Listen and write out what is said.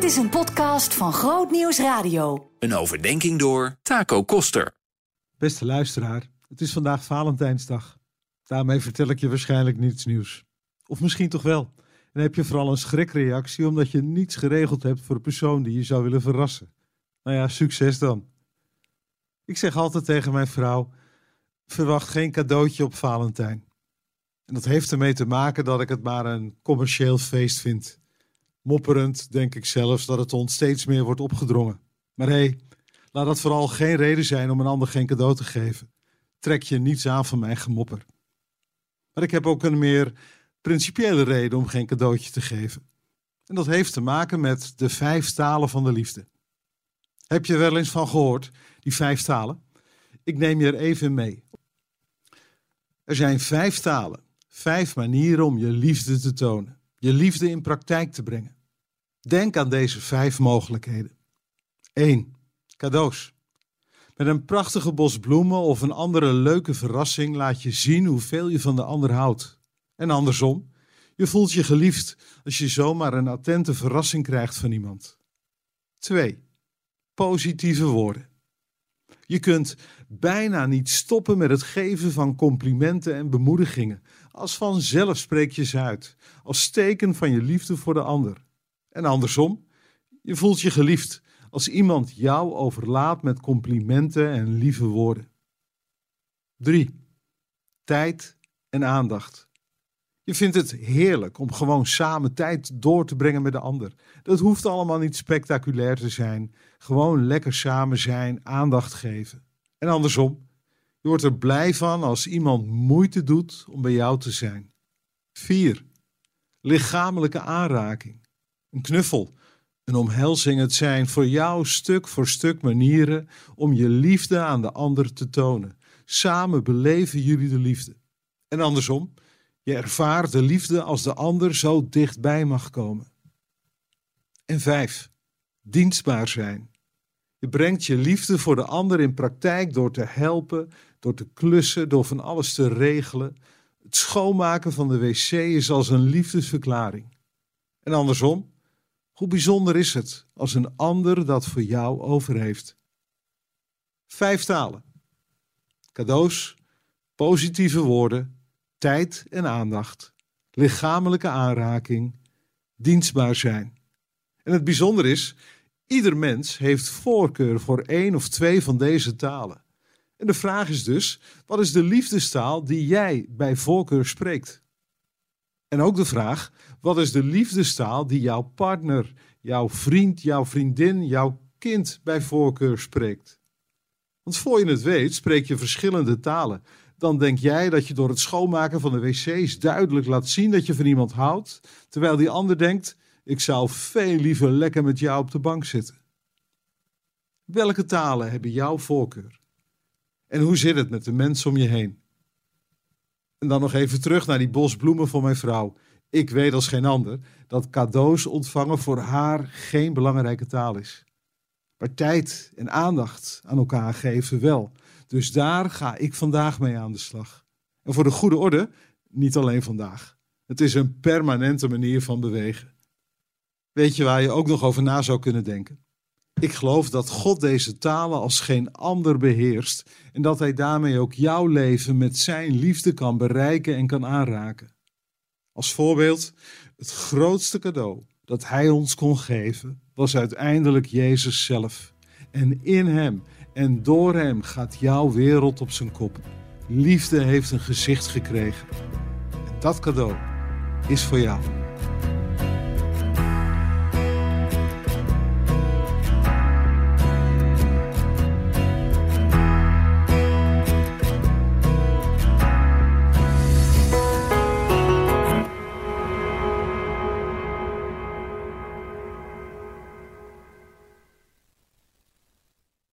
Dit is een podcast van Groot Nieuws Radio. Een overdenking door Taco Koster. Beste luisteraar, het is vandaag Valentijnsdag. Daarmee vertel ik je waarschijnlijk niets nieuws. Of misschien toch wel. En heb je vooral een schrikreactie omdat je niets geregeld hebt voor de persoon die je zou willen verrassen. Nou ja, succes dan. Ik zeg altijd tegen mijn vrouw: verwacht geen cadeautje op Valentijn. En dat heeft ermee te maken dat ik het maar een commercieel feest vind. Mopperend denk ik zelfs dat het ons steeds meer wordt opgedrongen. Maar hé, hey, laat dat vooral geen reden zijn om een ander geen cadeau te geven. Trek je niets aan van mijn gemopper. Maar ik heb ook een meer principiële reden om geen cadeautje te geven. En dat heeft te maken met de vijf talen van de liefde. Heb je er wel eens van gehoord, die vijf talen? Ik neem je er even mee. Er zijn vijf talen, vijf manieren om je liefde te tonen je liefde in praktijk te brengen. Denk aan deze vijf mogelijkheden. 1. Cadeaus. Met een prachtige bos bloemen of een andere leuke verrassing laat je zien hoeveel je van de ander houdt. En andersom, je voelt je geliefd als je zomaar een attente verrassing krijgt van iemand. 2. Positieve woorden. Je kunt bijna niet stoppen met het geven van complimenten en bemoedigingen. Als vanzelf spreek je ze uit, als teken van je liefde voor de ander. En andersom, je voelt je geliefd als iemand jou overlaat met complimenten en lieve woorden. 3. Tijd en aandacht. Je vindt het heerlijk om gewoon samen tijd door te brengen met de ander. Dat hoeft allemaal niet spectaculair te zijn. Gewoon lekker samen zijn, aandacht geven. En andersom, je wordt er blij van als iemand moeite doet om bij jou te zijn. 4. Lichamelijke aanraking. Een knuffel, een omhelzing. Het zijn voor jou stuk voor stuk manieren om je liefde aan de ander te tonen. Samen beleven jullie de liefde. En andersom, je ervaart de liefde als de ander zo dichtbij mag komen. En vijf, dienstbaar zijn. Je brengt je liefde voor de ander in praktijk door te helpen, door te klussen, door van alles te regelen. Het schoonmaken van de wc is als een liefdesverklaring. En andersom, hoe bijzonder is het als een ander dat voor jou over heeft? Vijf talen. Cadeaus, positieve woorden, tijd en aandacht, lichamelijke aanraking, dienstbaar zijn. En het bijzonder is, ieder mens heeft voorkeur voor één of twee van deze talen. En de vraag is dus, wat is de liefdestaal die jij bij voorkeur spreekt? En ook de vraag, wat is de liefdestaal die jouw partner, jouw vriend, jouw vriendin, jouw kind bij voorkeur spreekt? Want voor je het weet, spreek je verschillende talen dan denk jij dat je door het schoonmaken van de wc's duidelijk laat zien dat je van iemand houdt, terwijl die ander denkt: ik zou veel liever lekker met jou op de bank zitten. Welke talen hebben jouw voorkeur? En hoe zit het met de mensen om je heen? En dan nog even terug naar die bos bloemen voor mijn vrouw. Ik weet als geen ander dat cadeaus ontvangen voor haar geen belangrijke taal is. Maar tijd en aandacht aan elkaar geven wel. Dus daar ga ik vandaag mee aan de slag. En voor de goede orde, niet alleen vandaag. Het is een permanente manier van bewegen. Weet je waar je ook nog over na zou kunnen denken? Ik geloof dat God deze talen als geen ander beheerst en dat Hij daarmee ook jouw leven met Zijn liefde kan bereiken en kan aanraken. Als voorbeeld, het grootste cadeau dat Hij ons kon geven was uiteindelijk Jezus zelf. En in Hem en door hem gaat jouw wereld op zijn kop. Liefde heeft een gezicht gekregen. En dat cadeau is voor jou.